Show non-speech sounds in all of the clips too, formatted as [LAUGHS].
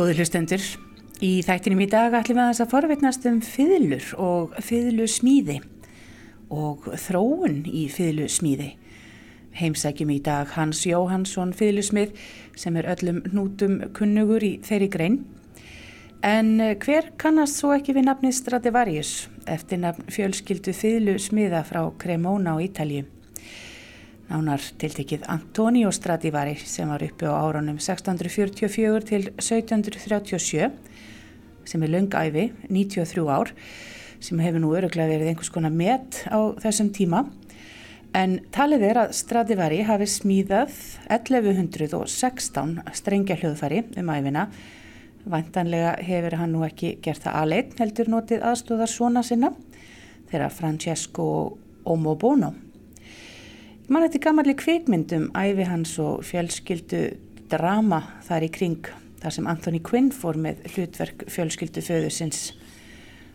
Góður hlustendur, í þættinum í dag ætlum við að þess að forvitnast um fiðlur og fiðlu smíði og þróun í fiðlu smíði. Heimsækjum í dag Hans Jóhansson fiðlusmið sem er öllum nútum kunnugur í þeirri grein. En hver kannast svo ekki við nafni Stradivarius eftir nafn fjölskyldu fiðlu smiða frá Cremona á Ítalju? Nánar tiltekið Antonio Stradivari sem var uppi á árunum 1644 til 1737 sem er löngæfi, 93 ár, sem hefur nú öruglega verið einhvers konar met á þessum tíma. En talið er að Stradivari hafi smíðað 1116 strengja hljóðfæri um æfina. Væntanlega hefur hann nú ekki gert það aðleitt heldur notið aðstóðar svona sinna þeirra Francesco Omobono Man þetta er gammalli kvikmyndum æfi hans og fjölskyldu drama þar í kring þar sem Anthony Quinn fór með hlutverk fjölskyldu föðusins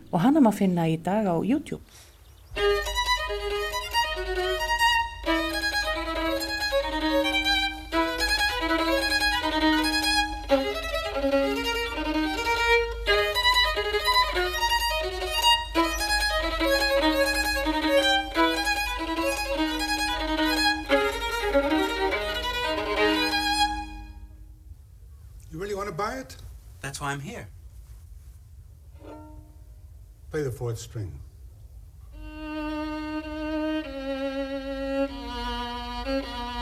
og hann er maður að finna í dag á YouTube. That's why I'm here. Play the fourth string. [LAUGHS]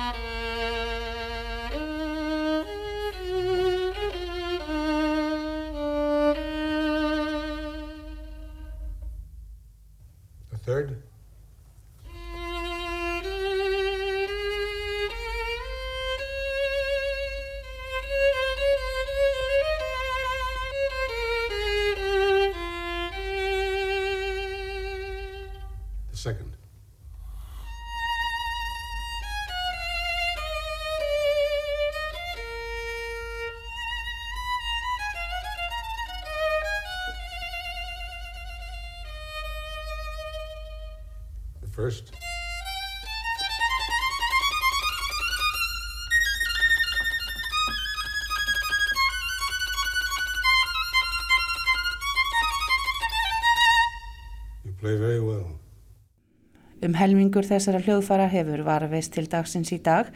Um helmingur þessara hljóðfara hefur varveist til dagsins í dag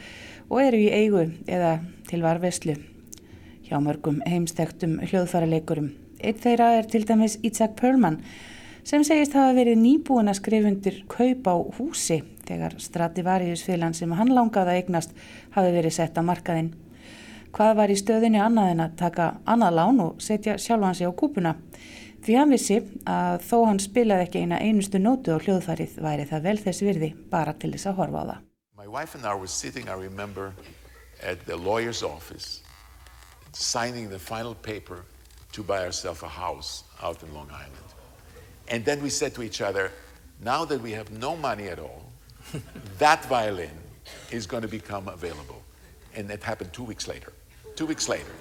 og eru í eigu eða til varveislu hjá mörgum heimstektum hljóðfaraleikurum. Eitt þeirra er til dæmis Isaac Perlman sem segist hafa verið nýbúin að skrifundir kaup á húsi þegar Stradivarius félan sem hann langaði að eignast hafi verið sett á markaðinn. Hvað var í stöðinni annað en að taka annað lán og setja sjálfansi á kúpuna? Því hann vissi að þó hann spilaði ekki eina einustu nótu á hljóðfærið væri það vel þess virði bara til þess að horfa á það. My wife and I were sitting, I remember, at the lawyer's office, signing the final paper to buy ourselves a house out in Long Island. And then we said to each other, now that we have no money at all, [LAUGHS] that violin is going to become available. And that happened two weeks later. Two weeks later.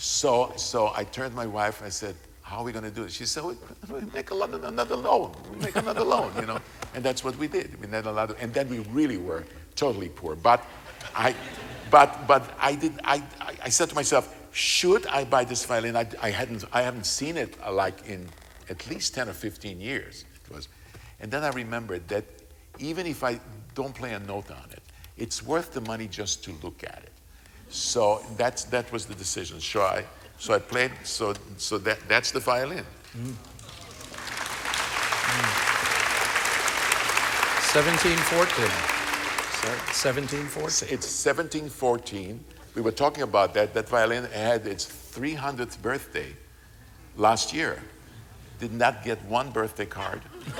So, so I turned to my wife and I said, how are we going to do it? She said, we we make lot, another loan. We make another loan, you know. And that's what we did. We made a lot of, and then we really were totally poor. But I, but, but I did, I, I, said to myself, should I buy this violin? I, I hadn't, I haven't seen it uh, like in at least 10 or 15 years. It was. And then I remembered that even if I don't play a note on it, it's worth the money just to look at it. So that's, that was the decision. So I, so I played, so, so that, that's the violin. 1714. 1714. It's 1714. We were talking about that. That violin had its 300th birthday last year. Did not get one birthday card. [LAUGHS]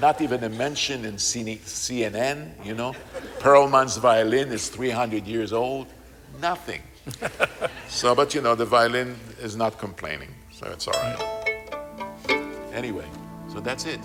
not even a mention in CN- CNN, you know. Perlman's violin is 300 years old. Nothing. [LAUGHS] so, but you know, the violin is not complaining, so it's all right. Anyway, so that's it.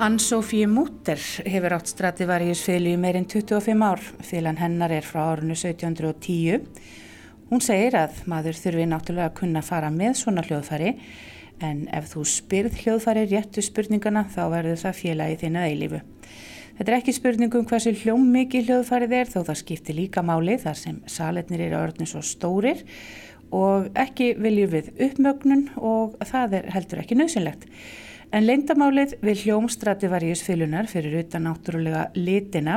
Ann-Sofie Mutter hefur átt Stradivarius fiðlu í meirinn 25 ár. Fiðlan hennar er frá árinu 1710. Hún segir að maður þurfi náttúrulega að kunna fara með svona hljóðfæri en ef þú spyrð hljóðfæri réttu spurningana þá verður það félagi þínu eilífu. Þetta er ekki spurningum hversu hljóm mikið hljóðfærið er þó það skiptir líka máli þar sem saletnir eru orðin svo stórir og ekki viljum við uppmögnun og það er heldur ekki nöðsynlegt. En leindamálið við hljómstrativaríus fylunar fyrir utan náttúrulega litina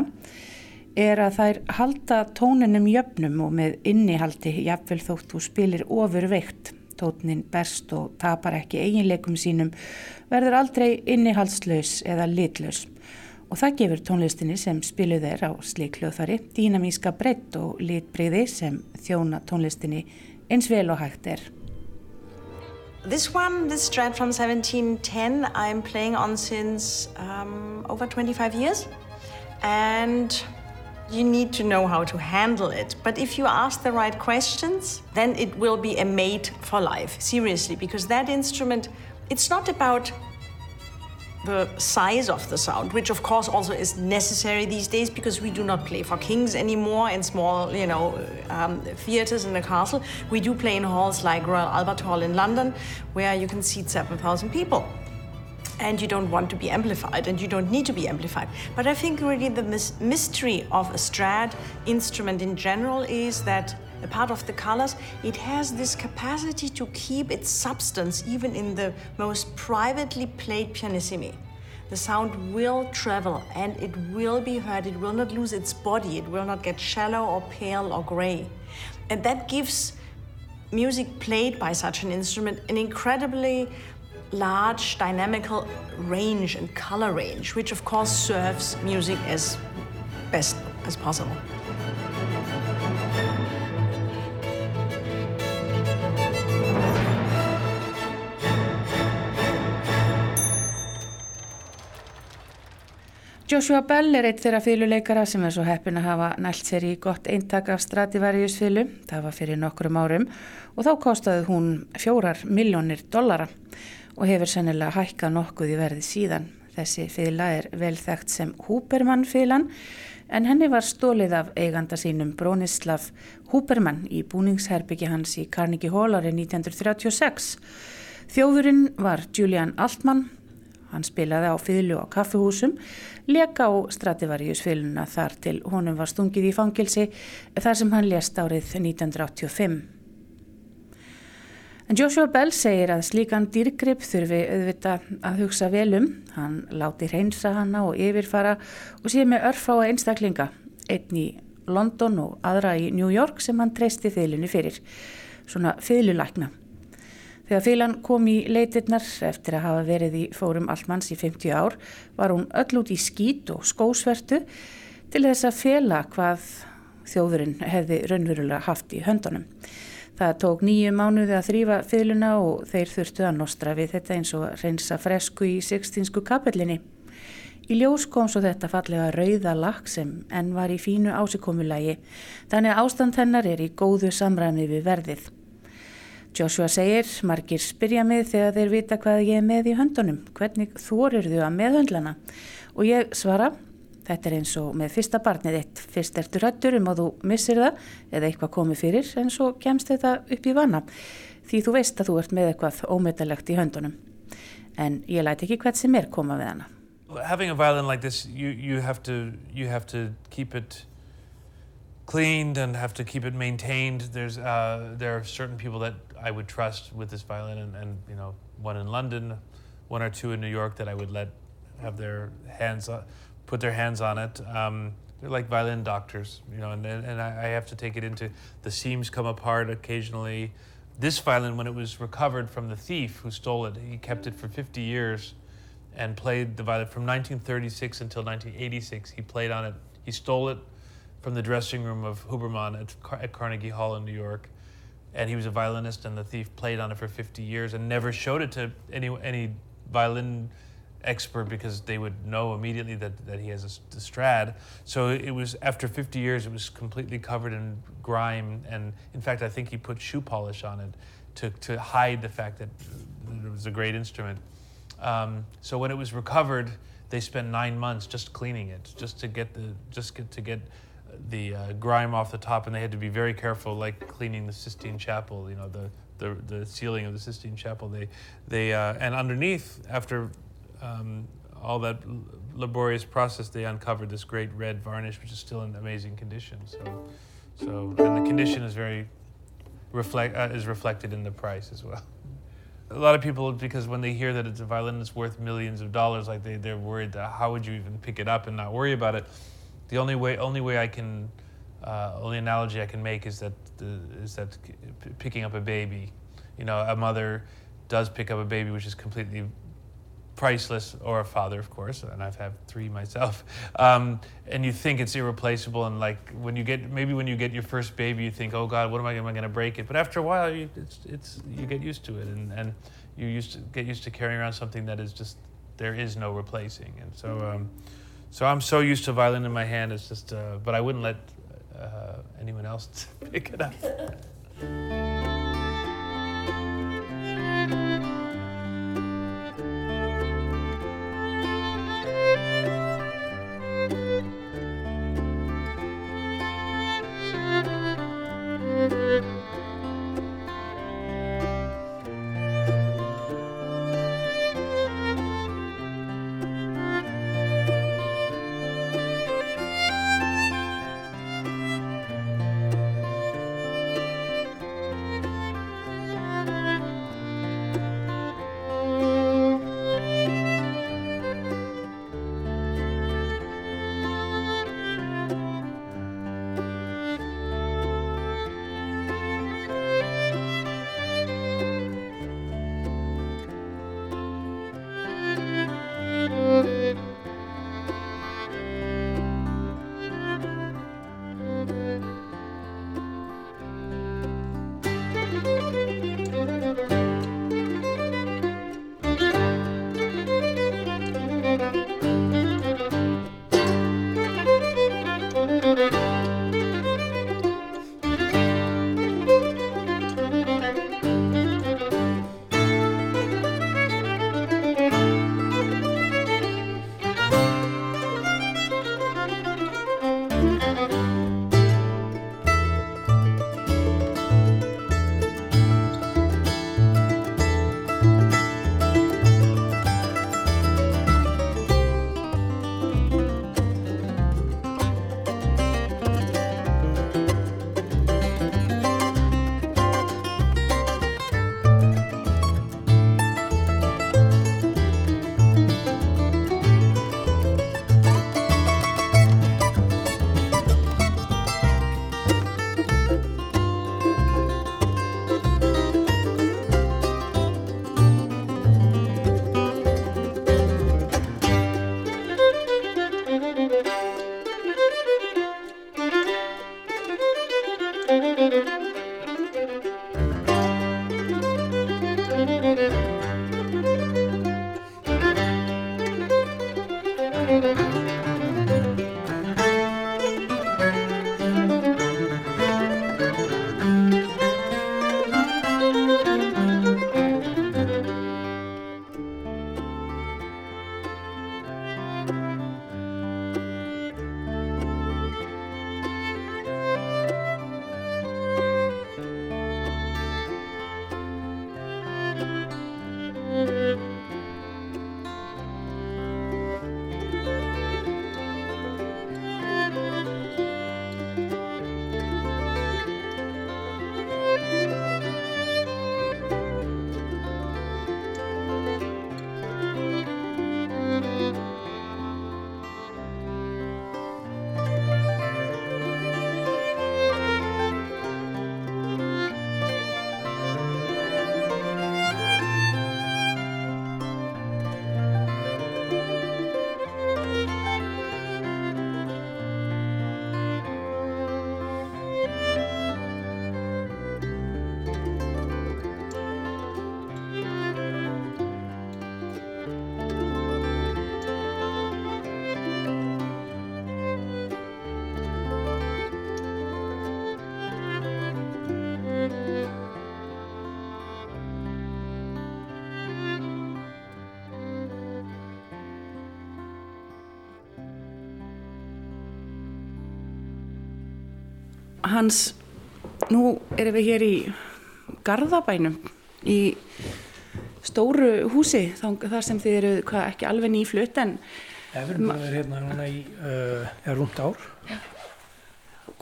er að þær halda tóninum jöfnum og með innihaldi jafnvel þótt þú spilir ofur veikt. Tónin berst og tapar ekki eiginleikum sínum verður aldrei innihaldslaus eða litlaus. Og það gefur tónlistinni sem spiluð er á slik hljóðfari dýnamíska breytt og litbreyði sem þjóna tónlistinni eins vel og hægt er. This one, this Strat from 1710, I'm playing on since um, over 25 years. And you need to know how to handle it. But if you ask the right questions, then it will be a mate for life, seriously, because that instrument, it's not about the size of the sound, which of course also is necessary these days because we do not play for kings anymore in small, you know, um, theaters in a castle. We do play in halls like Royal Albert Hall in London, where you can seat 7,000 people. And you don't want to be amplified, and you don't need to be amplified. But I think really the mystery of a Strad instrument in general is that a part of the colors, it has this capacity to keep its substance even in the most privately played pianissimi. The sound will travel and it will be heard. It will not lose its body. It will not get shallow or pale or gray. And that gives music played by such an instrument an incredibly large dynamical range and color range, which of course serves music as best as possible. Joshua Bell er eitt þeirra fíluleikara sem er svo heppin að hafa nælt sér í gott eintak af Stradivarius fílu. Það var fyrir nokkrum árum og þá kostaði hún fjórar miljónir dollara og hefur sennilega hækkað nokkuð í verði síðan. Þessi fíla er vel þekkt sem Húpermann fílan en henni var stólið af eiganda sínum Bronislav Húpermann í búningsherbyggi hans í Carnegie Hall árið 1936. Þjóðurinn var Julian Altman Hann spilaði á fylgu á kaffihúsum, leka á Stradivarius fylguna þar til honum var stungið í fangilsi þar sem hann lést árið 1985. En Joshua Bell segir að slíkan dýrgrip þurfi auðvita að hugsa velum. Hann láti reynsa hanna og yfirfara og sé með örfá að einstaklinga, einn í London og aðra í New York sem hann treysti fylgunni fyrir, svona fylgulækna. Þegar fílan kom í leitirnar eftir að hafa verið í fórum allmanns í 50 ár var hún öll út í skít og skósvertu til þess að fela hvað þjóðurinn hefði raunverulega haft í höndunum. Það tók nýju mánuði að þrýfa fyluna og þeir þurftu að nostra við þetta eins og reynsa fresku í sextínsku kapellinni. Í ljós kom svo þetta fallega rauða lakk sem enn var í fínu ásikomulagi, þannig að ástand hennar er í góðu samræmi við verðið. Joshua segir, margir spyrja mig þegar þeir vita hvað ég er með í höndunum, hvernig þorir þau að meðhöndlana og ég svara, þetta er eins og með fyrsta barnið eitt, fyrst ertur hættur um að þú missir það eða eitthvað komið fyrir en svo kemst þetta upp í vana. Því þú veist að þú ert með eitthvað ómetalegt í höndunum. En ég læti ekki hvert sem er koma við hana. Having a violin like this, you, you, have to, you have to keep it cleaned and have to keep it maintained. There's uh, there are certain people that I would trust with this violin, and, and, you know, one in London, one or two in New York that I would let have their hands on, put their hands on it. Um, they're like violin doctors, you know, and and I, I have to take it into the seams come apart occasionally. This violin, when it was recovered from the thief who stole it, he kept it for 50 years and played the violin from 1936 until 1986. He played on it. He stole it from the dressing room of Huberman at, Car- at Carnegie Hall in New York. And he was a violinist, and the thief played on it for 50 years and never showed it to any, any violin expert because they would know immediately that, that he has a, a strad. So it was after 50 years, it was completely covered in grime. And in fact, I think he put shoe polish on it to, to hide the fact that it was a great instrument. Um, so when it was recovered, they spent nine months just cleaning it, just to get the just get, to get the uh, grime off the top, and they had to be very careful, like cleaning the Sistine Chapel. You know, the the, the ceiling of the Sistine Chapel. They they uh, and underneath after. Um, all that laborious process, they uncovered this great red varnish, which is still in amazing condition. So, so and the condition is very reflect uh, is reflected in the price as well. A lot of people, because when they hear that it's a violin that's worth millions of dollars, like they they're worried that how would you even pick it up and not worry about it. The only way only way I can uh, only analogy I can make is that the, is that p- picking up a baby. You know, a mother does pick up a baby, which is completely priceless, or a father, of course, and I've had three myself. [LAUGHS] Um, and you think it's irreplaceable, and like when you get maybe when you get your first baby, you think, oh God, what am I? Am I going to break it? But after a while, you, it's it's you get used to it, and and you used to get used to carrying around something that is just there is no replacing, and so. Um, so I'm so used to violin in my hand. It's just, uh, but I wouldn't let uh, anyone else [LAUGHS] pick it up. Hans, nú erum við hér í Garðabænum í stóru húsi þar sem þið eru hvað, ekki alveg nýflutt en Everbúið er hérna núna í uh, rúmt ár.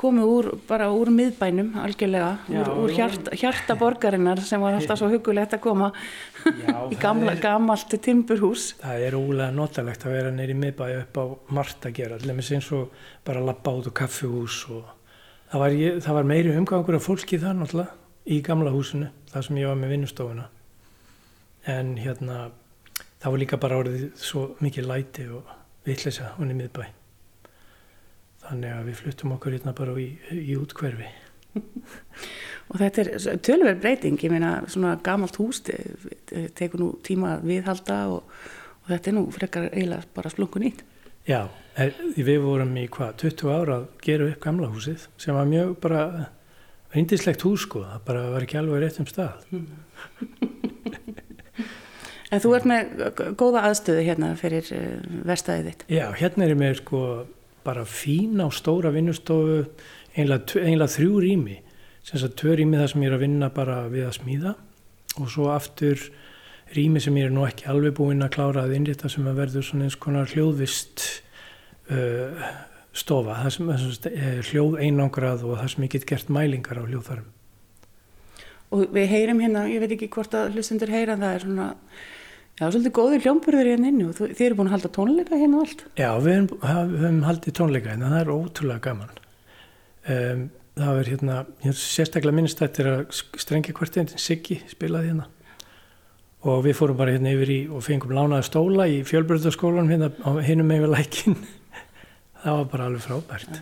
komið úr, bara úr miðbænum algjörlega, Já, úr, úr við hjart, hjarta borgarinnar sem var alltaf svo hugulegt að koma Já, [LAUGHS] í gamla, er- gamalt timburhús. Það er ólega notalegt að vera neyri miðbæði upp á margt að gera. Til dæmis eins og bara lappa út á kaffihús og það var, ég, það var meiri umgangur af fólki þar náttúrulega í gamla húsinu, það sem ég var með vinnustofuna. En hérna, það var líka bara orðið svo mikið læti og vitleysa honni miðbæ. Þannig að við fluttum okkur hérna bara í, í útkverfi. [LAUGHS] Og þetta er tölverð breyting, ég meina svona gamalt hús te- te- tekur nú tíma að viðhalda og, og þetta er nú frekar eiginlega bara splungun nýtt. Já, við vorum í hvað, 20 ára að gera upp gamla húsið sem var mjög bara reyndislegt hús sko, það bara var ekki alveg rétt um stað. En þú ert með góða aðstöðu hérna fyrir uh, verstaðið þitt. Já, hérna er ég með sko bara fína og stóra vinnustofu, einlega, einlega þrjú rými, sem þess að tvö rými þar sem ég er að vinna bara við að smíða og svo aftur rými sem ég er nú ekki alveg búinn að klára að innrita sem að verður svona eins konar hljóðvist uh, stofa, það sem, sem uh, hljóð einangrað og það sem ég get gert mælingar á hljóðfærum. Og við heyrim hérna, ég veit ekki hvort að hlustendur heyra, það er svona, já, svolítið góður hljómburður hérna inni og þið eru búin að halda tónleika hérna og allt. Já, við höfum, haf- við höfum haldið tónleika en það er ótrúlega gaman. Um, það er hérna, er sérstaklega minnst þetta er að strengja kvartinn, Siggi spilaði hérna og við fórum bara hérna yfir í og fengum lánaði stóla í fjölbröðarskólanum hérna á hinum yfir lækin. Það var bara alveg frábært.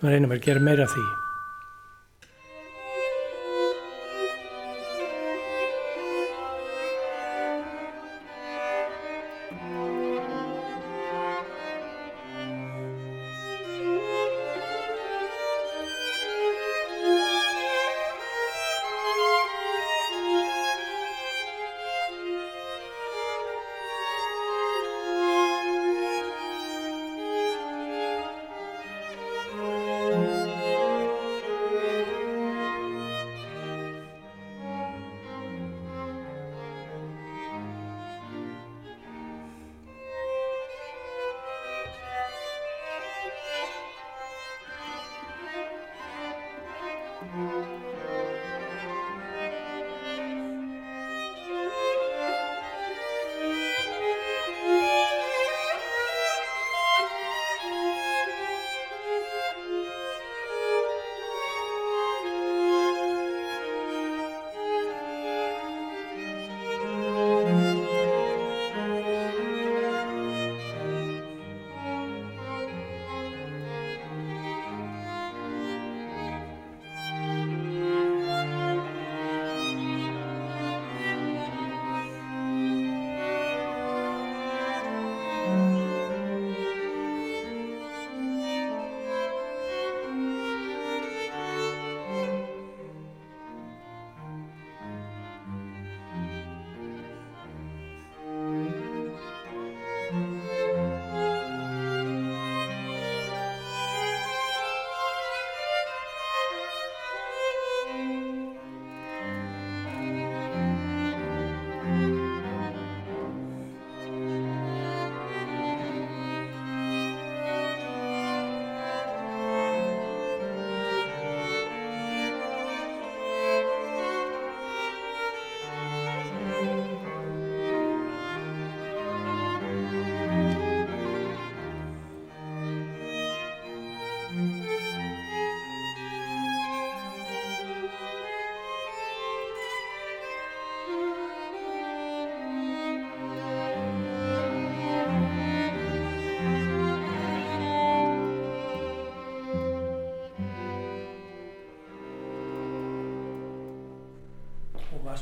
Við reynum að gera meira af því.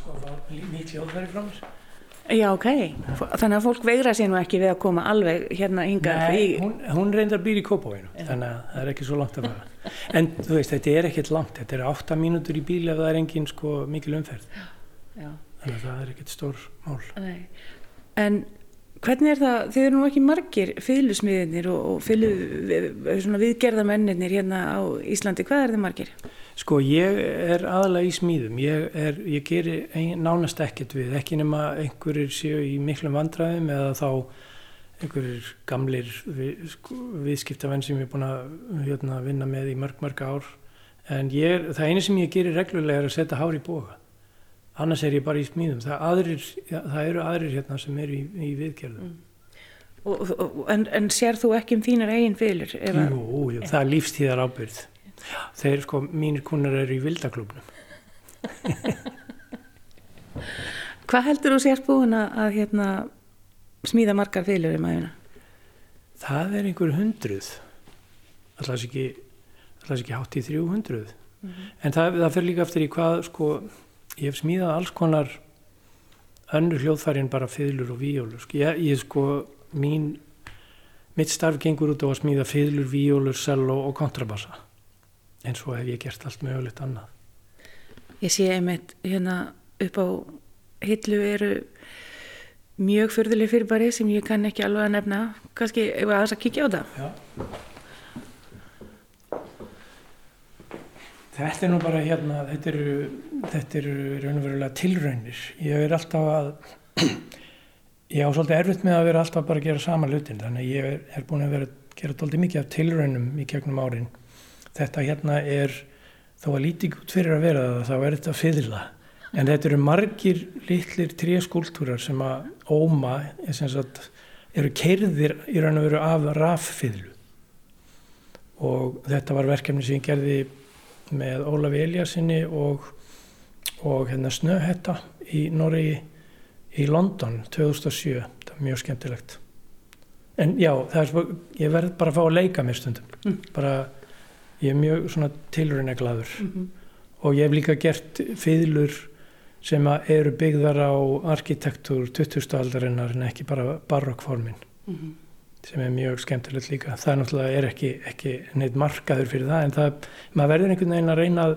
Og fá nýtt hljóðfæri frá mér. Já, ok. Þannig að fólk veigra sér nú ekki við að koma alveg hérna hingað Nei, í... hún, hún reyndar býr í Kópavóinu, þannig að það er ekki svo langt að fara. En þú veist, þetta er ekkert langt, þetta er átta mínútur í bíl ef það er engin sko mikil umferð. Já. Þannig að það er ekkert stór mál. Nei. En Hvernig er það, þið eru nú ekki margir fylgusmiðinir og, og fylgu, svona viðgerðamennir hérna á Íslandi, hvað er þið margir? Sko ég er aðalega í smíðum, ég, er, ég geri ein, nánast ekkert við, ekki nema einhverjir séu í miklum vandræðum eða þá einhverjir gamlir við, sko, viðskiptamenn sem ég er búin að hérna, vinna með í mörg mörg ár. En ég, það eini sem ég gerir reglulega er að setja hár í boga annars er ég bara í smíðum. Það, aðrir, ja, það eru aðrir hérna sem eru í, í viðgerðum. Og, og, en, en sér þú ekki um þínar eigin fylgur? Jú, jú, það er lífstíðar ábyrð þeir sko, mínir kunnur eru í vildaklubnum [LAUGHS] Hvað heldur þú sért búin að, að hérna, smíða margar fylgur í maðurina? það er einhver hundruð. Alltaf ekki alltaf ekki hátt í 300 en það, það fyrir líka eftir í hvað sko, ég hef smíðað alls konar önnur hljóðfæri en bara fiðlur og víólur sko. ég, ég sko mín mitt starf gengur út á að smíða fiðlur, víólur, selló og kontrabassa en svo hef ég gert allt mögulegt annað Ég sé einmitt hérna upp á hillu eru mjög förðuleg fyrirbæri sem ég kann ekki alveg að nefna. Kannski ef að þess að kíkja á það. Já. Þetta er nú bara hérna, þetta eru, þetta eru raunverulega tilraunir. Ég er alltaf að, [CLEARS THROAT] ég á svolítið erfitt með að vera alltaf bara að gera sama hlutin, þannig að ég er, búin að vera að gera svolítið mikið af tilraunum í gegnum árin. Þetta hérna er, þó að lítið út fyrir að vera það, þá er þetta fyrirla. En þetta eru margir litlir tréskúltúrar sem að óma, sem sagt, eru keirðir í raun og veru af raffiðlu. Og þetta var verkefni sem ég gerði með Ólafi Eliassinni og, og hérna Snöhetta í Noregi í London 2007. Það var mjög skemmtilegt. En já, er ég verð bara að fá að leika mér stundum. Mm. Bara, ég er mjög svona tilruneglaður. Og ég hef líka gert fiðlur sem að eru byggðar á arkitektúr 20. aldarinnar en ekki bara barokkformin sem er mjög skemmtilegt líka. Það er náttúrulega er ekki, ekki neitt markaður fyrir það en það, maður verður einhvern veginn að reyna að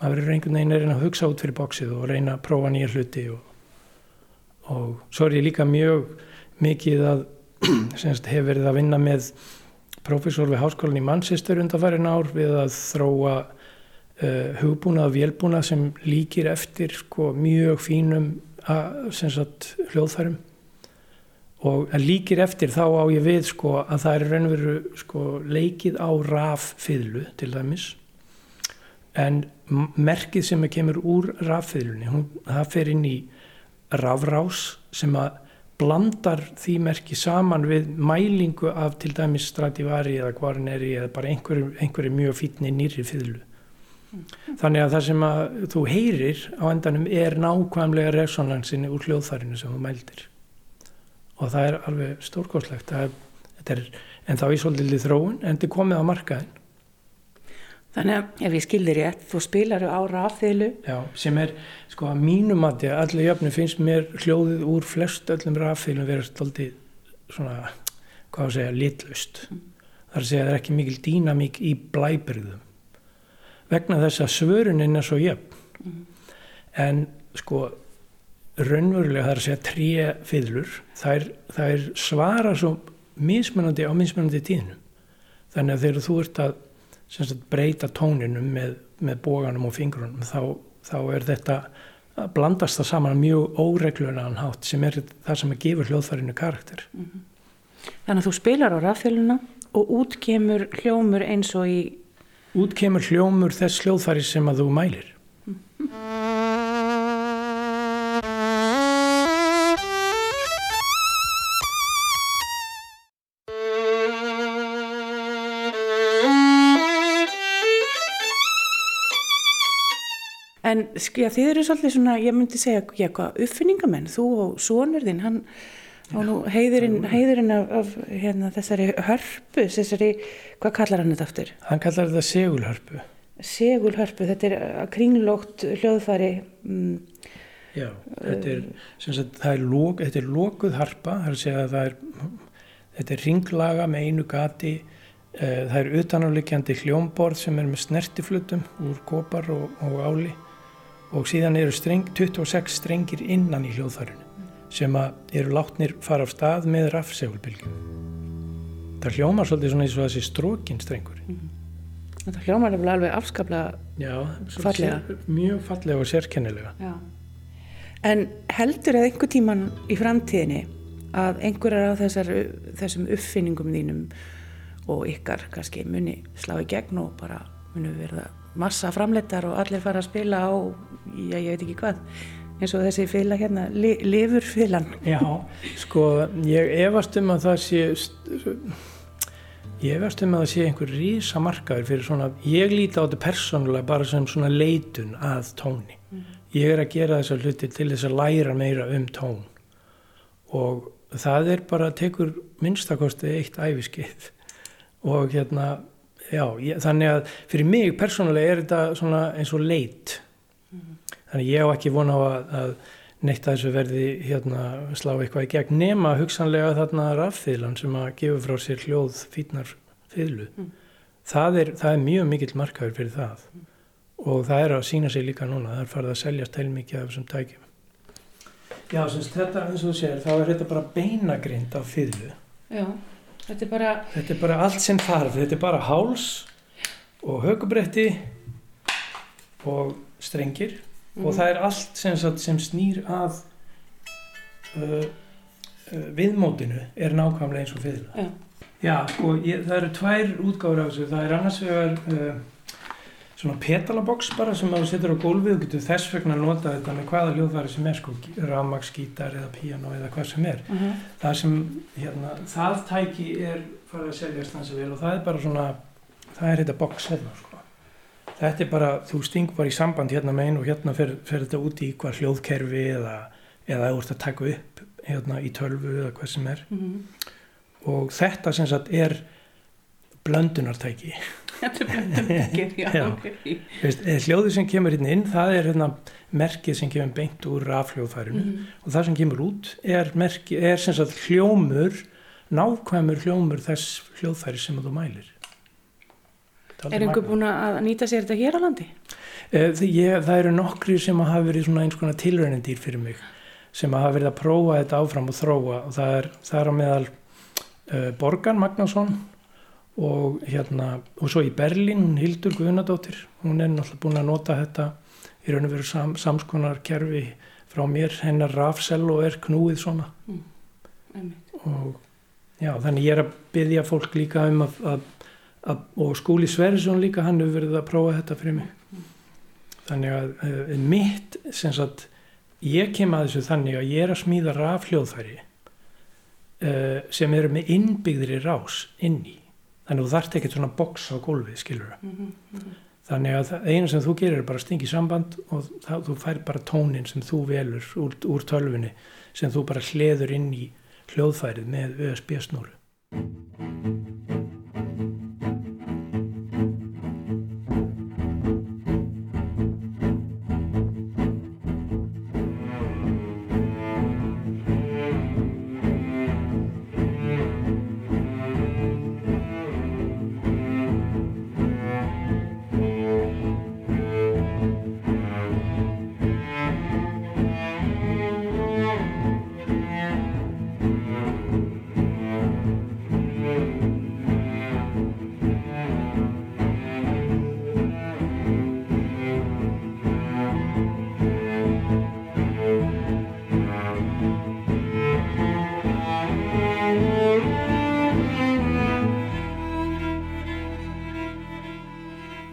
maður verður einhvern veginn að reyna að hugsa út fyrir bóksið og reyna að prófa nýja hluti og, og svo er ég líka mjög mikið að [CLEARS THROAT] semst, hef verið að vinna með prófessor við háskólan í Manchester undanfærin ár við að þróa uh, hugbúnað og vélbúnað sem líkir eftir sko, mjög fínum að, sagt, hljóðfærum og líkir eftir þá á ég við sko, að það er raunveru sko, leikið á raffiðlu til dæmis. En merkið sem kemur úr raffiðlunni það fer inn í rafrás sem að blandar því merki saman við mælingu af til dæmis Stradivari eða Guarneri eða bara einhverju, einhverju mjög fítni nýri fiðlu. Þannig að það sem að þú heyrir á endanum er nákvæmlega resonansinni úr hljóðfærinu sem þú mældir og það er alveg er, en þá í svolítið þróun en er komið á markaðin Þannig að ef ég skildi rétt, þú spilar á rafþeilu Já, sem er, sko, að mínum að allir jöfnum finnst mér hljóðið úr flest öllum raffílum vera stoltið svona, hvað að segja, litlaust. Það er að segja að það er ekki mikil dýnamík í blæbyrðum. Vegna þess að svörunin er svo jöfn. En, sko, raunverulega það er að segja tré fiðlur, þær, þær svara svo mismunandi á mismunandi tíðnum. Þannig að þegar þú ert að sagt, breyta tóninum með, með bóganum og fingrunum þá, þá er þetta að blandast það saman mjög óreglulegan hátt sem er það sem að gefa hljóðfærinu karakter. Þannig að þú spilar á rafþeiluna og út kemur hljómur eins og í Út kemur hljómur þess hljóðfæri sem að þú mælir. En sko, já, þið eru svolítið svona, ég myndi segja, já, hvað, uppfinningamenn, þú og sonur þinn, hann á nú heiðurinn, heiðurinn af, af hérna, þessari hörpu, þessari, hvað kallar hann þetta aftur? Hann kallar þetta segulhörpu. Segulhörpu, þetta er að kringlótt hljóðfæri, mm, Já, þetta er, sagt, það er, lok, þetta er lokuð harpa, það er að segja að það er, þetta er ringlaga með einu gati, eh, það er utanáliggjandi hljómborð sem er með snertiflutum úr kopar og, og áli og síðan eru streng, 26 strengir innan í hljóðfærinu sem eru látnir fara af stað með rafsegulbylgjum. Það hljómar svolítið svona eins og þessi strókin strengur. Þetta hljómar er alveg afskaplega Fallega. mjög fallega og sérkennilega. Já. En heldur að einhver tíman í framtíðinni að einhverjar af þessar, þessum uppfinningum þínum og ykkar kannski muni slá í gegn og bara muni verða massa framleitar og allir fara að spila á, já ég veit ekki hvað, eins og þessi fila hérna, li, lifurfilan. Já, sko, ég efast um að það sé ég efast um að það sé einhver rísa markaður fyrir svona, ég líti á þetta persónulega bara sem svona leitun að tóni. Ég er að gera þessar hluti til þess að læra meira um tón og það er bara að tekur minnstakosti eitt æfiskeið og hérna, já, ég, þannig að fyrir mig persónulega er þetta svona eins og leit. Þannig ég á ekki vona á að, að neitt að þessu verði hérna slá eitthvað í gegn nema hugsanlega þarna raffiðlan sem að gefa frá sér hljóð fítnar fiðlu. Það, er, það er mjög mikill markaður fyrir það og það er að sína sig líka núna, það er farið að seljast heilmikið af þessum tækjum. Já, semst þetta eins og þú sér, þá er þetta bara beinagrind af fiðlu. Já, þetta er bara, Þetta er bara allt sem þarf, þetta er bara háls og högubretti og strengir og það er allt sem, sagt, sem snýr að uh, uh, viðmótinu er nákvæmlega eins og fiðla. Já. Já, sko, ég, það eru tvær útgáður af þessu, það er annars vegar uh, svona petalabox bara sem þú setur á gólfið og getur þess vegna að nota þetta með hvaða hljóðfæri sem er, sko, rafmagsgítar eða píano eða hvað sem er uh það sem, hérna, það tæki er farið að seljast hans að vel og það er bara svona, það er þetta box hérna, sko. Þetta er bara, þú sting bara í samband hérna með einu og hérna fer, fer þetta út í hvað hljóðkerfi eða, eða þú ert að taka upp hérna í tölvu eða hvað sem er og þetta sem sagt er blöndunartæki. Þetta er blöndunartæki, [LAUGHS] já, Já. ok. Veist, eh, hljóðið sem kemur hérna inn, það er hérna merkið sem kemur beint úr rafhljóðfærinu og það sem kemur út er, merki, er sem sagt hljómur, nákvæmur hljómur þess hljóðfæri sem þú mælir. Er einhver búin að nýta sér þetta hér á landi? Eh, Ég, það eru nokkri sem hafa verið svona eins konar tilraunindýr fyrir mig sem hafa verið að prófa þetta áfram og þróa. Og það er, það er á meðal uh, Borgan Magnásson og hérna og svo í Berlín, hún Hildur Guðnadóttir. Hún er náttúrulega búin að nota þetta í raun og veru sam, samskonar kerfi frá mér, hennar rafsell og er knúið svona. Einmitt. og já, þannig ég er að byggja fólk líka um að, að, að og skúli Sverrisson líka hann hefur verið að prófa þetta fyrir mig. Þannig að uh, mitt sem sagt, ég kem að þessu þannig að ég er að smíða rafhljóðfæri uh, sem eru með innbyggðri rás inn í. Þannig að þú þarft ekkert svona box á gólfið skilur þannig að það einu sem þú gerir er bara að stingi samband og það, þú fær bara tónin sem þú velur úr, úr tölfunni sem þú bara hleður inn í hljóðfærið með USB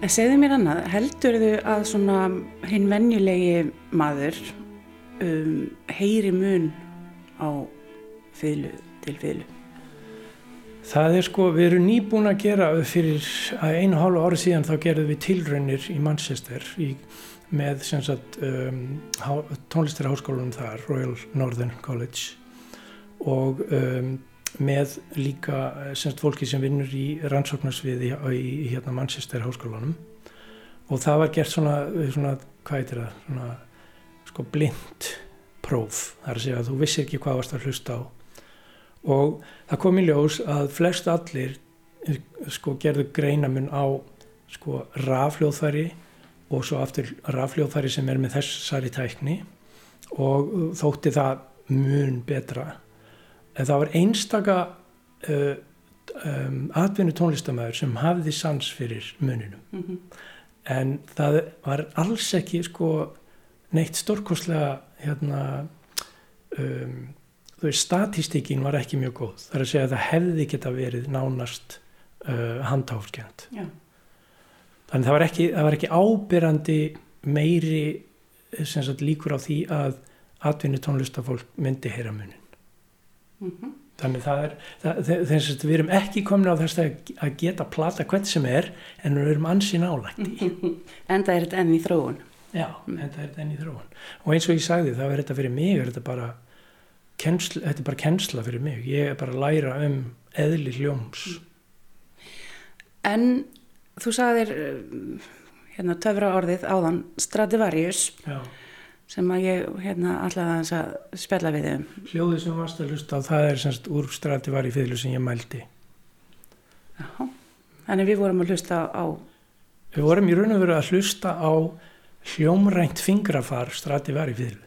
En segðu mér annað, heldur þau að svona hinn venjulegi maður um, heyri mun á fiðlu til fiðlu? Það er sko, við erum nýbúin að gera fyrir að einu hálfu ári síðan þá gerðum við tilraunir í Manchester í, með sagt um, tónlistarháskólanum þar, Royal Northern College og um, með líka eh, sem sagt fólki sem vinnur í rannsóknarsviði í, hérna Manchester háskólanum. Og það var gert svona, svona hvað heitir það, svona sko blind próf, það er að segja að þú vissir ekki hvað varst að hlusta á. Og það kom í ljós að flest allir eh, sko gerðu greinamun á sko rafljóðfæri og svo aftur rafljóðfæri sem er með þessari tækni. Og þótti það mun betra en það var einstaka uh, um, atvinnu tónlistamæður sem hafði sans fyrir muninum. En það var alls ekki sko neitt stórkostlega hérna um, þú veist statistíkin var ekki mjög góð. Það er að segja að það hefði geta verið nánast uh, handháfskjönd Já. þannig það var ekki, það var ekki ábyrrandi meiri sagt líkur á því að atvinnu tónlistafólk myndi heyra munin þannig það er það, þess að við erum ekki komin á þess að að geta plata hvern sem er en við erum ansi nálægt í [LAUGHS] Enda er þetta enn í þróun. Já, en það er þetta enn í þróun. Og eins og ég sagði, það er þetta fyrir mig, er þetta bara kennsla, þetta er bara kennsla fyrir mig. Ég er bara að læra um eðli hljóms. En þú sagðir uh, hérna töfra orðið áðan Stradivarius Já. Sem að ég hérna alltaf aðeins að spjalla við um. Hljóðið sem varst að hlusta á, það er semst úr strativari fylgu sem ég mældi. Já. Þannig við vorum að hlusta á, Við vorum í raun og veru að hlusta á hljómrænt fingrafar strativari fylgu.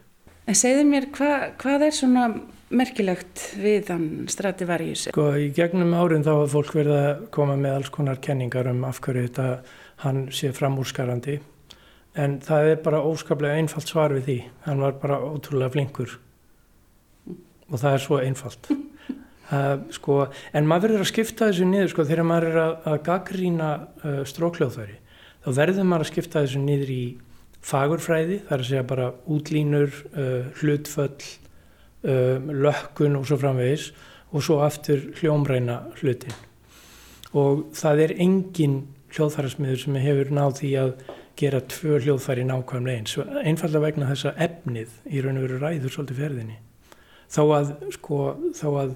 en segðu mér hva, hvað er svona merkilegt við hann Stradivarius? Sko, í gegnum árin þá hafa fólk verið að koma með alls konar kenningar um af hverju þetta hann sé framúrskarandi. En það er bara óskaplega einfalt svar við því. Hann var bara ótrúlega flinkur. Og það er svo einfalt. Uh, [LAUGHS] sko, en maður verður að skipta þessu niður sko, þegar maður er að, að gaggrína uh, strókljóðfæri. Þá verður maður að skipta þessu niður í fagurfræði, það er að segja bara útlínur, uh, hlutföll, lökkun og svo framvegis og svo aftur hljómræna hlutin og það er engin hljóðfærasmiður sem hefur náð því að gera tvö hljóðfæri nákvæmlega eins einfallega vegna þess að efnið í raun og veru ræður svolítið ferðinni þó að sko þó að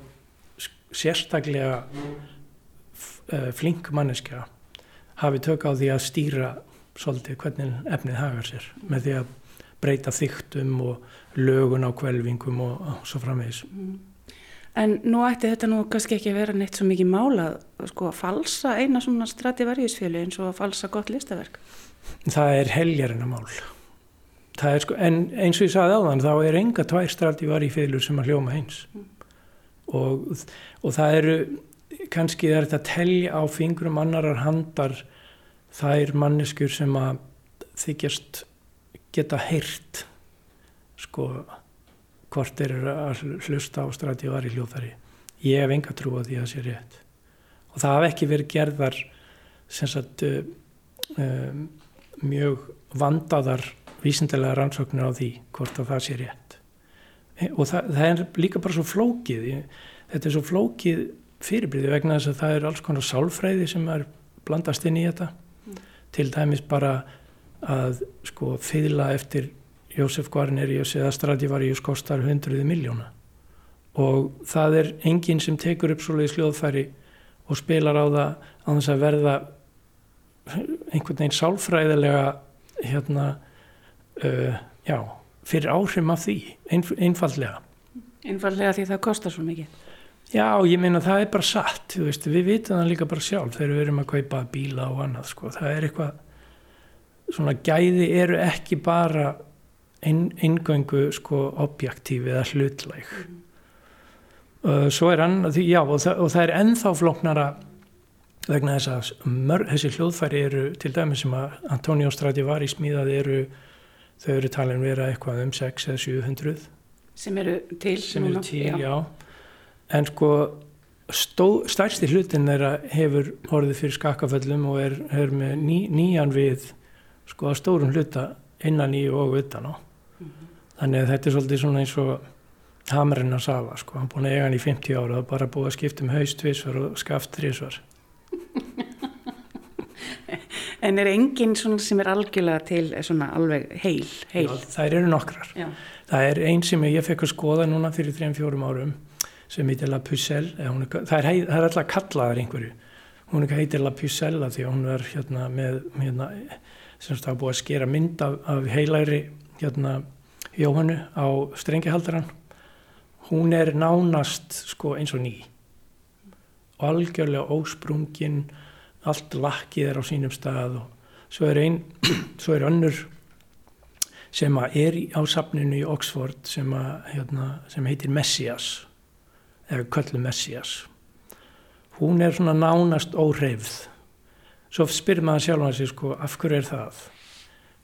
sérstaklega uh, flink manneskja hafi tök á því að stýra svolítið hvernig efnið hagar sér með því að breyta þyktum og lögun á kvelvingum og, og svo framvegis. En nú ætti þetta nú kannski ekki að vera neitt svo mikið mála sko að falsa eina svona Stradivarius fjölu eins og að falsa gott listaverk. Það er heljarina mál. Það er sko, en eins og ég sagði áðan, þá er enga tvær straldi í fylgur sem að hljóma eins. Og, og það eru, kannski er þetta að telja á fingrum annarar handar þær manneskjur sem að þykjast geta heyrt sko hvort eru að hlusta á Stradivari hljóðfæri. Ég hef enga trú á því að það sé rétt. Og það hafa ekki verið gerðar sem sagt um, mjög vandaðar vísindilega rannsóknir á því hvort að það sé rétt. E- Og það, það er líka bara svo flókið. Þetta er svo flókið fyrirbriði vegna þess að það er alls konar sálfræði sem er blandast inn í þetta. Til dæmis bara að sko fyðla eftir Jósef Guarnerius eða Stradivarius kostar hundruði miljóna og það er enginn sem tekur upp svoleiðis hljóðfæri og spilar á það á þess að verða einhvern veginn sálfræðilega hérna uh, já, fyrir áhrifum af því einf einfallega Einfallega því það kostar svo mikið. Já, ég meina það er bara satt, veist, við vitum það líka bara sjálf þegar við erum að kaupa bíla og annað, sko, það er eitthvað, svona gæði eru ekki bara ein, eingöngu, sko, objektíf eða hlutlæg. Uh, svo er annað, því- já, og það, og það er ennþá flóknara vegna þess að mörg, þessi hljóðfæri eru, til dæmis sem að Antonio Stradivari smíðaði eru, þau eru talin vera eitthvað um 6 eða 700 Sem eru til. sem eru til, já. En sko stó, stærsti hlutin þeirra hefur orðið fyrir skakkaföllum og er, er með ný, nýjan við sko að stórum hluta innan í og utan á. Þannig að þetta er svolítið svona eins og hamrinn að safa, sko. Hann búin að eiga hann í 50 ára og bara búið að skipta um haust tvisvar og skaft þrísvar. En er enginn sem er algjörlega til eh, svona alveg heil, heil. Já, þær eru nokkrar. Já. Það er einn sem ég fekk að skoða núna fyrir 3-4 árum sem heitir La Pucelle. er- Það er, það er alltaf kallaðar einhverju. Hún heitir La Pucelle því að hún er hérna með, hérna, sem það búið að skera mynd af, af heilæri hérna Jóhannu á strengihaldaran. Hún er nánast sko eins og ný. Algjörlega ósprungin, allt lakkið er á sínum stað og svo er ein, [CLEARS THROAT] svo er önnur sem að er á safninu í Oxford sem, að, hérna, sem heitir Messias eða köllu Messias. Hún er svona nánast óhreyfð. Svo spyrir maður sjálfan sig sko af hverju er það?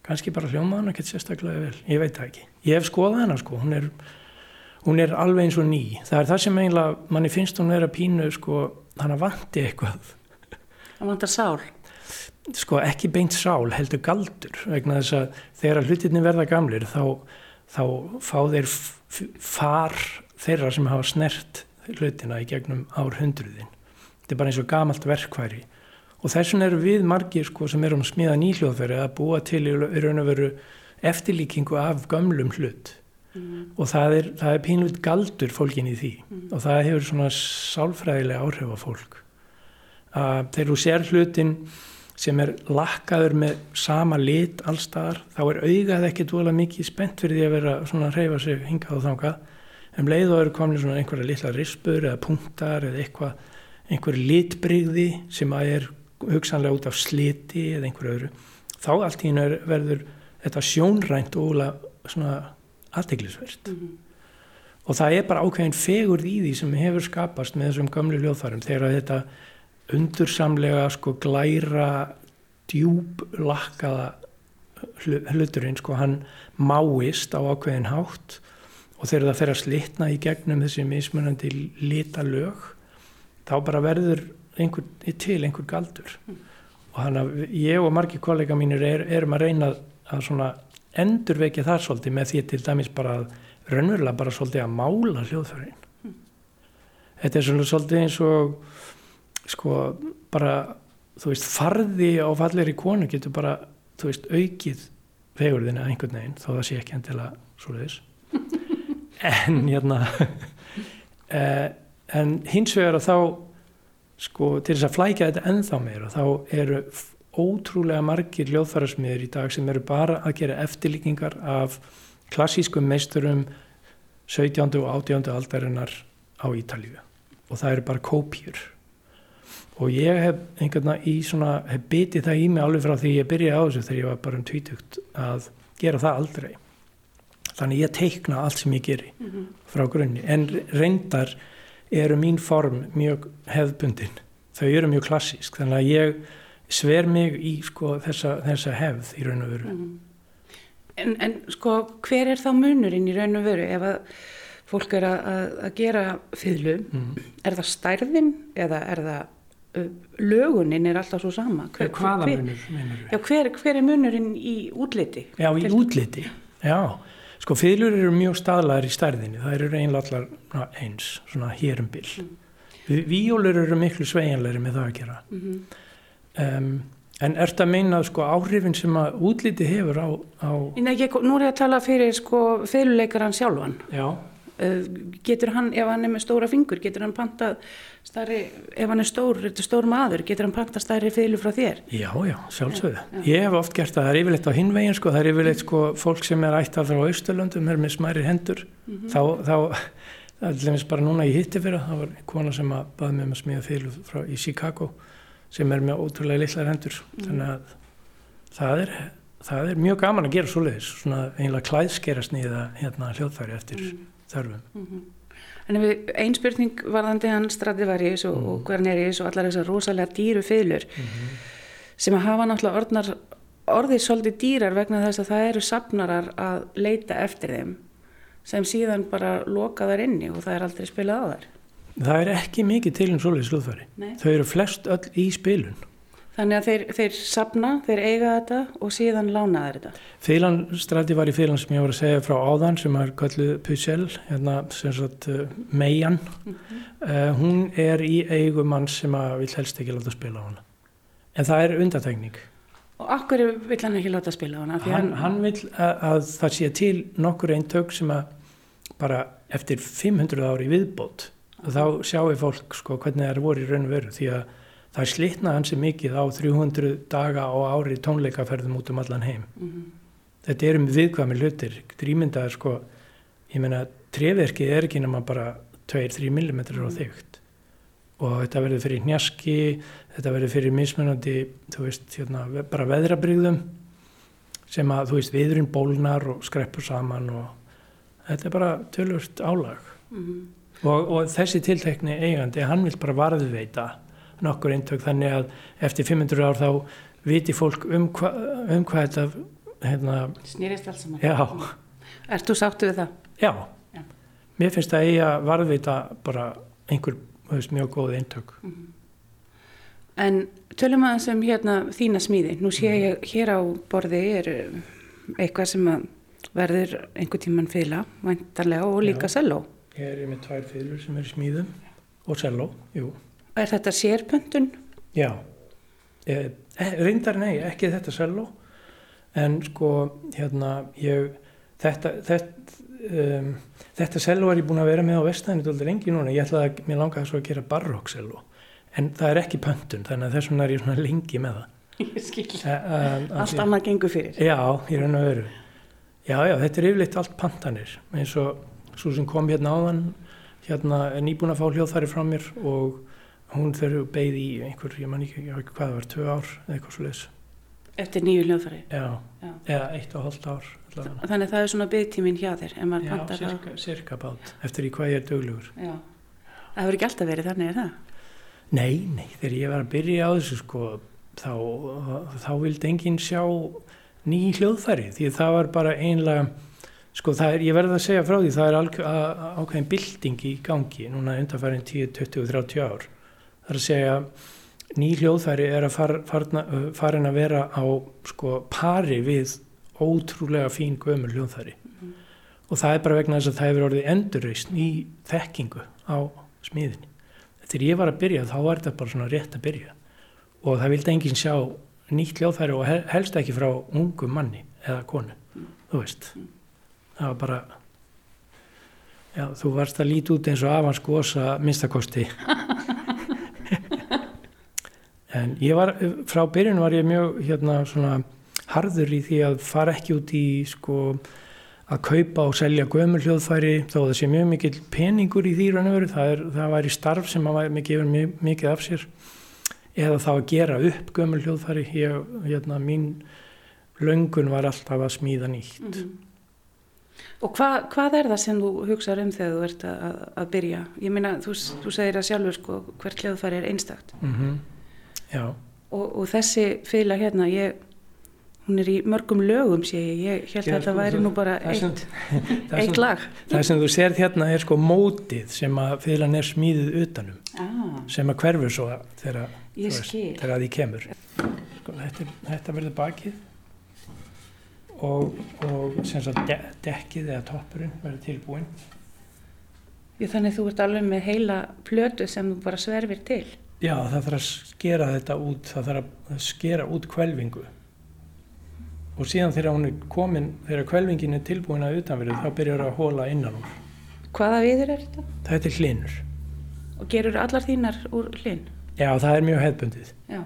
Kannski bara hljóma hann ekkert sérstaklega vel ég veit það ekki, ég hef skoðað hana sko hún er, hún er alveg eins og ný. Það er það sem eiginlega, manni finnst hún vera pínu sko, hann vanti eitthvað Það vantar sál. sko ekki beint sál heldur galdur. Vegna þess að þegar hlutinni verða gamlir þá, þá fá þeir far þeirra sem hafa snert hlutina í gegnum árhundruðin. Þetta er bara eins og gamalt verkværi og þess vegna eru við margir sko, sem erum að smíða nýhljóðfæri að búa til í raun og veru eftirlíkingu af gömlum hlut. Og það er, það er pínlut galdur fólkin í því. Og það hefur svona sálfræðilega áhrif á fólk þegar þú sér hlutin sem er lakkaður með sama lit allstaðar, þá er augað ekki dvolega mikið spennt fyrir því að vera svona að reyfa sig hingað og þangað. Um leið og eru komin svona einhverja litla rispur eða punktar eða eitthvað einhver litbrigði sem að er hugsanlega út af sliti eða einhverju öðru þá allt í hennu verður þetta sjónrænt ólega svona aðteglisvert og það er bara ákveðin fegurð í því sem hefur skapast með þessum gamlu hljóðfærum þegar þetta undursamlega sko glæra djúb lakkaða hlu- hluturinn sko hann máist á ákveðin hátt og þegar það fer að slitna í gegnum þessi mismunandi litalög þá bara verður einhver, til einhver galdur. Og hann að ég og margir kollega mínir er, erum að reyna að endurvekja það svolítið með því til dæmis bara að raunverulega bara svolítið að mála hljóðfærin. Þetta er svolítið eins og sko bara þú veist farði á falleri konu getur bara þú veist aukið fegurðina einhvern veginn þó það sé ekki endilega svoleiðis [LAUGHS] en hérna [LAUGHS] eh, en hins vegar að þá sko til þess að flækja þetta ennþá meira þá eru ótrúlega margir hljóðfærasmiður í dag sem eru bara að gera eftirlíkingar af klassískum meisturum 17. og 18. aldarinnar á Ítalíu og það eru bara kópjur og ég hef einhvern veginn í svona hef bitið það í mig alveg frá því ég byrjaði á þessu þegar ég var bara um tvítugt að gera það aldrei. Þannig ég teikna allt sem ég geri frá grunni. En reyndar eru mín form mjög hefðbundin. Þau eru mjög klassísk þannig að ég sver mig í sko, þessa, þessa hefð í raun og veru. En, en sko, hver er þá munurinn í raun og veru? Ef að fólk er að, að, að gera fyrlu, er það stærðin eða er það lögunin er alltaf svo sama? hvaða hver, munur meinarðu? Já, hver, hver er munurinn í útliti? Já, í útliti, já. Sko, fiðlur eru mjög staðlaðar í stærðinni, það eru eiginlega allar eins, svona hér um bil. Mm. Víólur eru miklu sveigjanlegri með það að gera. um, en ert að meina sko áhrifin sem að útliti hefur á, á Nei, ég, nú er ég að tala fyrir sko fyrluleikaran sjálfan. já, getur hann, ef hann er með stóra fingur, getur hann pantað stærri, ef hann er stór, stór maður, getur hann pantað stærri fyrlu frá þér? já, já, sjálfsögðu. Ég hef oft gert það, það er yfirleitt á hinvegin, sko, það er yfirleitt sko fólk sem er ættað frá Austurlöndum, er með smæri hendur, þá, þá, það er til dæmis bara núna í hitti fyrir, það var kona sem að baði mig um að smíða fiðlu frá í Chicago, sem er með ótrúlega litlar hendur, þannig að það er, það er mjög gaman að gera svoleiðis, svona einlega klæðskera sniða hérna hljóðfæri eftir þörfum. En ef við, ein spurning varðandi hann Stradivarius og, og Guarnerius og allar þessar rosalega dýru fiðlur sem að hafa náttúrulega orðnar, orðið svolítið dýrar vegna þess að það eru safnarar að leita eftir þeim sem síðan bara loka þar inni og það er aldrei spilað á þær. Það er ekki mikið til um svoleiðis hljóðfæri. Nei. Þau eru flest öll í spilun. Þannig að þeir, þeir safna, þeir eiga þetta og síðan lána þeir þetta. Fílan strati var í fílan sem ég var að segja frá áðan sem er kölluð Pussel, hérna sem sagt uh, Meian. uh, hún er í eigu mann sem að vil helst ekki láta spila á hana. En það er undatekning. Og akkur vill hann ekki láta spila á hana? Hann, hann vil að, að það sé til nokkur eintök sem að bara eftir 500 ári viðbót þá sjáu fólk sko hvernig það er voru í raun og veru því að það slitna hansi mikið á 300 daga á ári tónleikaferðum út um allan heim. Þetta eru viðkvæmi hlutir, drýmyndaðar sko, ég meina treverkið er ekki nema bara 2-3 mm á þygt. Og þetta verður fyrir hnjaski, þetta verður fyrir mismunandi, þú veist, hérna, bara veðrabrigðum sem að, þú veist, viðurinn bólnar og skreppur saman og þetta er bara tölvöld álag. Og, og þessi tiltekni eigandi, hann vil bara varðveita nokkur eintök þannig að eftir 500 ár þá viti fólk um, hva, um hvað þetta hérna, Snýrist allt saman. já, Ert þú sáttu við það? já Já. mér finnst það eigi að varðveita bara einhver, veist, mjög góð eintök En tölum aðeins um hérna þína smíði. Nú sé ég hér á borði er um, eitthvað sem að verður einhver tíman fila, væntarlega, og líka selló. Ég er með tvær fylgur sem er smíðum og selló, jú. Er þetta sérpöntun? Já, eh, eh, reyndar nei, ekki þetta selló, en sko, hérna, ég, þetta, þetta, um, þetta selló er ég búin að vera með á vestæðinu dóldi lengi núna, ég ætlaði að, mér langaði svo að gera barokk selló, en það er ekki pöntun, þannig að þess vegna er ég svona lengi með það. [LAUGHS] Ég skil. Eh, eh, af Allt annað gengur fyrir. Já, í raun og veru. Já, já, þetta er yfirleitt allt pantanir, eins og svo sem kom hérna áðan, hérna er nýbúin að fá hljóðfæri frá mér og hún þurfi beigð í einhver, ég man ekki, hvað það var, tvö ár eða eitthvað svo leiðis. Eftir nýju hljóðfæri. Já, Já. eða eitt og hálft ár. allavega. Þannig að það er svona byggtíminn hjá þér, Já, pantar það. cirka, cirka bát, eftir í hvað ég er duglegur. Já. Það hefur ekki alltaf verið þannig, er það? Nei, nei, þegar ég var að byrja á þessu sko, þá, þá vildi enginn sjá ný hljóðfæri, því það var bara einlega, sko það er, ég verði að segja frá því, það er ákveðin bylting í gangi, núna undanfærin 10, 20, 30 ár. Það er að segja, ný hljóðfæri er að far, farna, farin að vera á sko pari við ótrúlega fín gömur hljóðfæri. Og það er bara vegna þess að það hefur orðið endurreisn í þekkingu á smiðinni. Þegar ég var að byrja þá var þetta bara svona rétt að byrja. Og það vildi enginn sjá nýtt hljóðfæri og hel- helst ekki frá ungum manni eða konu, þú veist. Það var bara já, þú varst að líti út eins og afans gósa minnstakosti [LAUGHS] en ég var frá byrjun var ég mjög hérna svona harður í því að fara ekki út í sko að kaupa og selja gömul hljóðfæri þó að það sé mjög mikil peningur í því raun og veru, það, er, það væri starf sem að mig gefur mjög, mikið af sér. Eða þá að gera upp gömul hljóðfæri. Ég, hérna, mín löngun var alltaf að smíða nýtt. Og hva, hvað er það sem þú hugsaður um þegar þú ert að, að, byrja? Ég meina, þú, þú segir að sjálfur sko hvert hljóðfæri er einstakt. Mm já, og, og þessi fila hérna, ég, hún er í mörgum lögum sé ég, ég held að þetta væri nú bara það sem- eitt, [LAUGHS] eitt lag. það sem þú sérð hérna er sko mótið sem að fylgan er smíðið utanum Ah, sem að hverfur svo þegar, því kemur. Sko, þetta, þetta verður bakið. Og, og sem sagt de dekkið eða toppurinn verður tilbúinn. Ég, þannig þú ert alveg með heila plötu sem þú bara sverfir til. Já, það þarf að skera þetta út, það þarf að skera út kvelvingu. Og síðan þegar hún er komin, þegar kvelvingin er tilbúin að utanverðu, þá byrjar að hóla innan hún. Hvaða viður er þetta? Þetta er hlinur. Og gerur allar þínar úr hlinn? Já, það er mjög hefbundið. Já.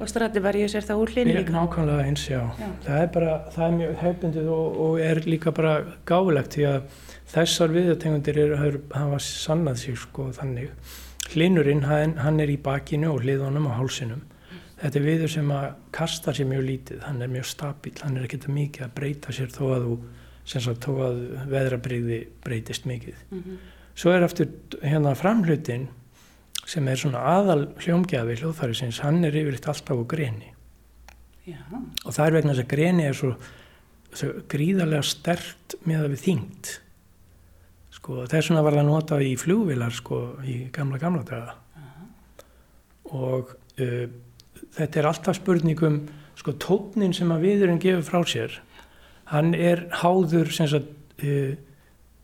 Og Stradivari er það úr hlinn líka? Nákvæmlega eins, já. Já. Það er bara, það er mjög hefbundið og, og er líka bara gáfulegt því að þessar viðategundir er, hafa sannað sig sko þannig. Hlinurinn, hann, hann er í bakinu og hliðunum og hálsinum. Þetta er viður sem að kasta sér mjög lítið, hann er mjög stabíl, hann er ekkert mikið að breyta sér þó að að veðrabrigði breytist mikið. Svo er eftir hérna framhlutin sem er svona aðal hljómgjafi hljóðfærisins, hann er yfirleitt alltaf á greni Já. og það er vegna þess að greni er svo, svo gríðarlega stert með að við þyngd sko þess vegna var það notað í flugvilar sko í gamla gamla daga. Og uh, þetta er alltaf spurningum sko tónin sem að viðurinn gefur frá sér hann er háður sem sagt uh,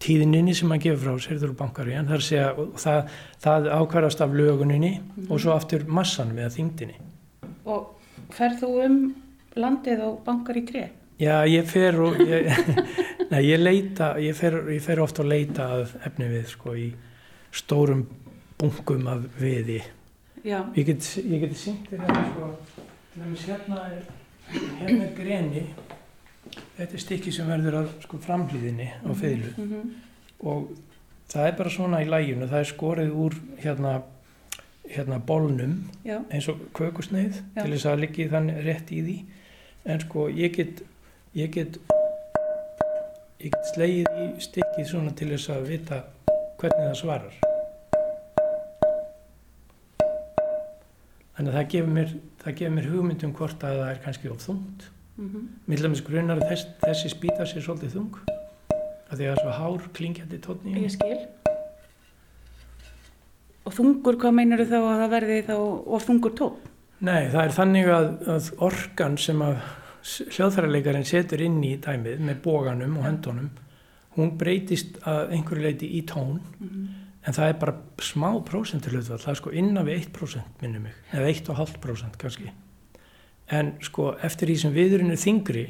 tíðninni sem hann gefur frá sér þurru bankar í hann. Það, er að segja, það, það ákvarðast af löguninni og svo aftur massanum eða þyngdinni. Og ferð þú um landið og bankar í tré? Já, ég fer og ég, [LAUGHS] nei, ég leita, ég fer, ég fer ofta að leita að efni við sko í stórum bunkum af viði. Já. Ég get, get sýnt þér hérna sko, nefnir hérna er, hérna er greni, þetta er stykki sem verður að sko framhlýðinni á fiðlu Mm og það er bara svona í læginu, það er skorið úr hérna, hérna bólnum eins og kökusneið Já. til þess að liggi þannig rétt í því en sko ég get ég get ég get slegið í stikkið svona til þess að vita hvernig það svarar þannig að það gefur mér það gefur mér hugmynd um hvort að það er kannski of þungt Mhm. Millamis grunar að þess, þessi spýta sér svolítið þung að því að það er svo hár klingjandi tónn í Ég skil. Og þungur, hvað meinar þá að það verði þá of þungur tón? Nei, það er þannig að, að orkan sem að hljóðfærarleikarinn setur inn í dæmið með bóganum og höndunum. Hún breytist að einhverju leiti í tón en það er bara smá prósentilöðvall, það er sko innan við 1% minnum mig, eða 1,5% kannski. En sko eftir því sem viðurinn er þingri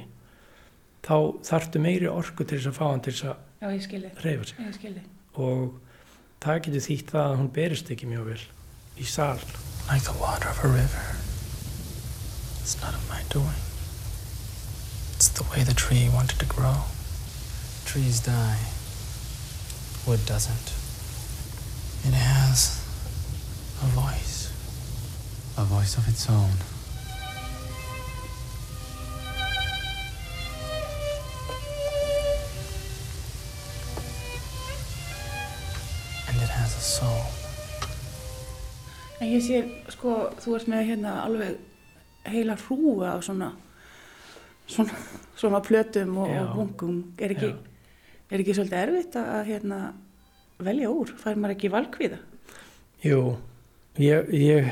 þá þarftu meiri orku til þess að fá hann til þess að Já, ég skilji. reyfa sig. Og það getur þýtt það að hún berist ekki mjög vel í sal. Like the water of a river. It's not of my doing. It's the way the tree wanted to grow. Trees die, wood doesn't. It has a voice, a voice of its own. And it has a soul. En ég sé, sko, þú ert með hérna alveg heila hrúa á svona, svona, svona plötum og, og bungum. Er ekki, er ekki svolítið erfitt að hérna velja úr? Fær maður ekki valkvíða? Jú, ég, ég,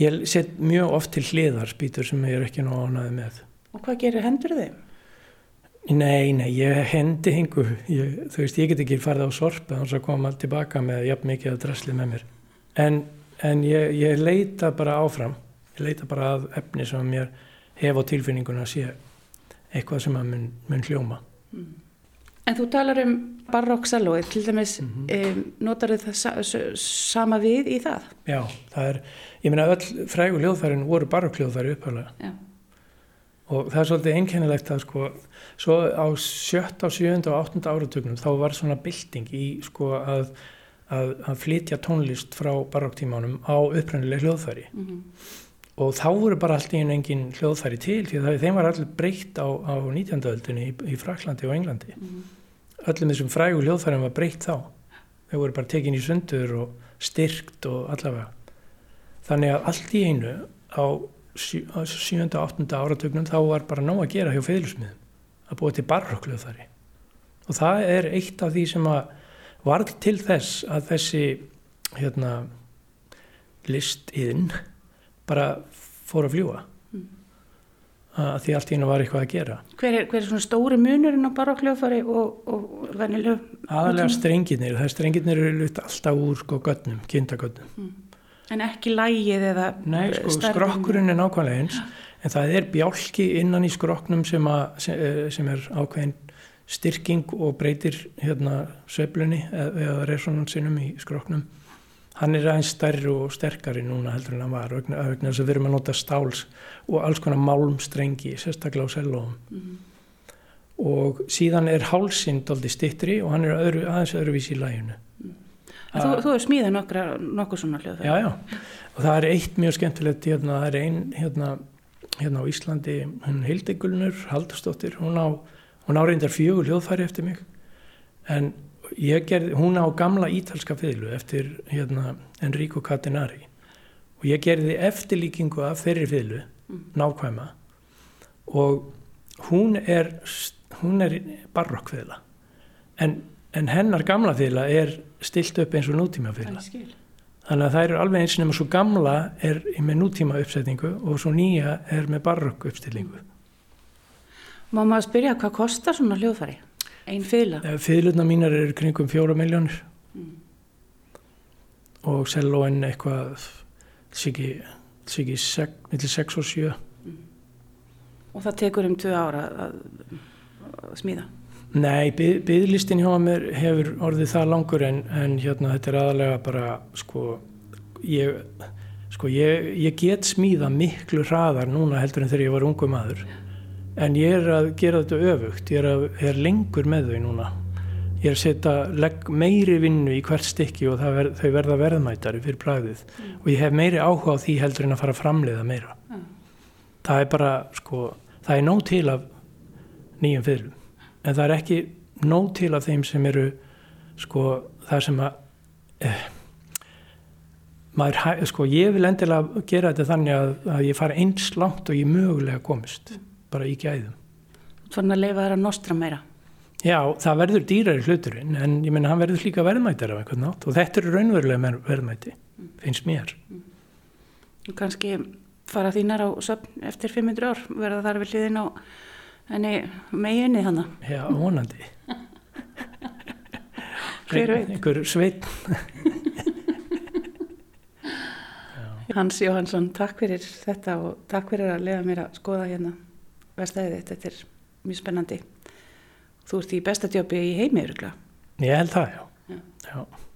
ég set mjög oft til hliðar spýtur sem ég er ekki nú ánaði með. Og hvað gerir hendur þeim? Nei, nei, ég hendi hingu, ég, þú veist, ég get ekki farið á sorpu þannig að koma tilbaka með jafn mikið að drasli með mér. En, en ég, ég leita bara áfram, ég leita bara að efni sem mér hef á tilfinninguna sé eitthvað sem mun, mun hljóma. En þú talar um barokksalóið, til dæmis mm Mhm. notar það sa sama við í það? Já, það er, ég meina öll frægu hljóðfærin voru barokkljóðfæri upphæðlega. Já. Og það er svolítið einkennilegt að sko, svo á sjötta, sjöunda og áttunda áratugnum þá var svona bylting í sko að, að, að flytja tónlist frá barokktímanum á upprænileg hljóðfæri. Og þá voru bara allt í einu engin hljóðfæri til því að það- þeim var allir breytt á, á 19. öldinni í, í Fraklandi og Englandi. Öllum þessum frægu hljóðfærum var breytt þá. Þau voru bara tekin í sundur og styrkt og allavega. Þannig að allt í einu á sjö- á sjönda og áttunda áratugnum þá var bara nóg að gera hjá feðlusmiðum að búa til barokkljóðfæri. Og það er eitt af því sem að varð til þess að þessi hérna, listiðin bara fór að fljúa. Að því allt í einu var eitthvað að gera. Hver er, hver er svona stóri munurinn á barokkljófari og, og venjulegu? Aðalega strengirnir, það er strengirnir eru alltaf úr sko gönnum, kindagönnum. En ekki lægið eða Nei, sko, stærðin? skrokkurinn er nákvæmlega eins, en það er bjálki innan í skroknum sem, að, sem, eh, sem er ákveðin styrking og breytir hérna sveiflunni eða, eða resonansinum í skroknum. Hann er aðeins stærri og sterkari núna heldur en hann var, vegna, vegna þess að við erum að nota stáls og alls konar málmstrengi, sérstaklega á sellóum. Og síðan er hálsinn doldi stittri og hann er öðru, aðeins öðruvísi í læginu. Þú, þú hefur smíðað nokkra, nokkuð svona hljóðfæri. Já, já. Og það er eitt mjög skemmtilegt, hérna, það er ein, hérna, hérna á Íslandi, hún Hildegulnur Haldursdóttir, hún á, á reyndar fjögur hljóðfæri eftir mig, en gerði, hún á gamla ítalska fiðlu eftir, hérna, Enrico Catinari og ég gerði eftirlíkingu af þeirri fiðlu, nákvæma, og hún er, hún er barokkfiðla, en, en hennar gamla fiðla er stilt upp eins og nútíma fiðla. Þannig að það eru alveg eins nema svo gamla er með nútíma uppsetningu og svo nýja er með barokk uppstillingu. Má maður spyrja hvað kostar svona hljóðfæri? Ein fila? Fyðlutna mínar eru kringum fjóra miljónir og sellóin eitthvað siki, siki sek, millir 6 og 7. Og það tekur um tvö ára að, að smíða? Nei, byð, byðlistin hjá mér hefur orðið það langur en, en hérna þetta er aðalega bara sko ég, sko, ég, ég get smíða miklu hraðar núna heldur en þegar ég var ungu maður en ég er að gera þetta öfugt ég er, að, ég er lengur með þau núna. Ég er að setja legg meiri vinnu í hvert stykki og ver, þau verða verðmætari fyrir bragðið. Og ég hef meiri áhuga á því heldur en að fara að framleiða meira. Það er bara sko það er nóg til af nýjum fiðlum. En það er ekki nóg til af þeim sem eru sko það sem að eh, maður, sko ég vil endilega gera þetta þannig að, að ég fara eins langt og ég mögulega komist bara í gæðum Svona að leifa þær að nostra meira. Já, það verður dýrari hluturinn en ég menna hann verður líka verðmættir af einhvern nátt og þetta eru raunverulega verðmæti finnst mér. Og kannski fara þínar á söfn eftir 500 ár, verða þar við hliðin á henni meginni þannig. Já, vonandi. [LAUGHS] Hver veit? Einhver sveit. [LAUGHS] Hans Jóhansson, takk fyrir þetta og takk fyrir að leiða mér að skoða hérna verstaðið. Þetta er mjög spennandi. Þú ert í besta djópi í heimi, öruglega. Ég held það, já. já. Thank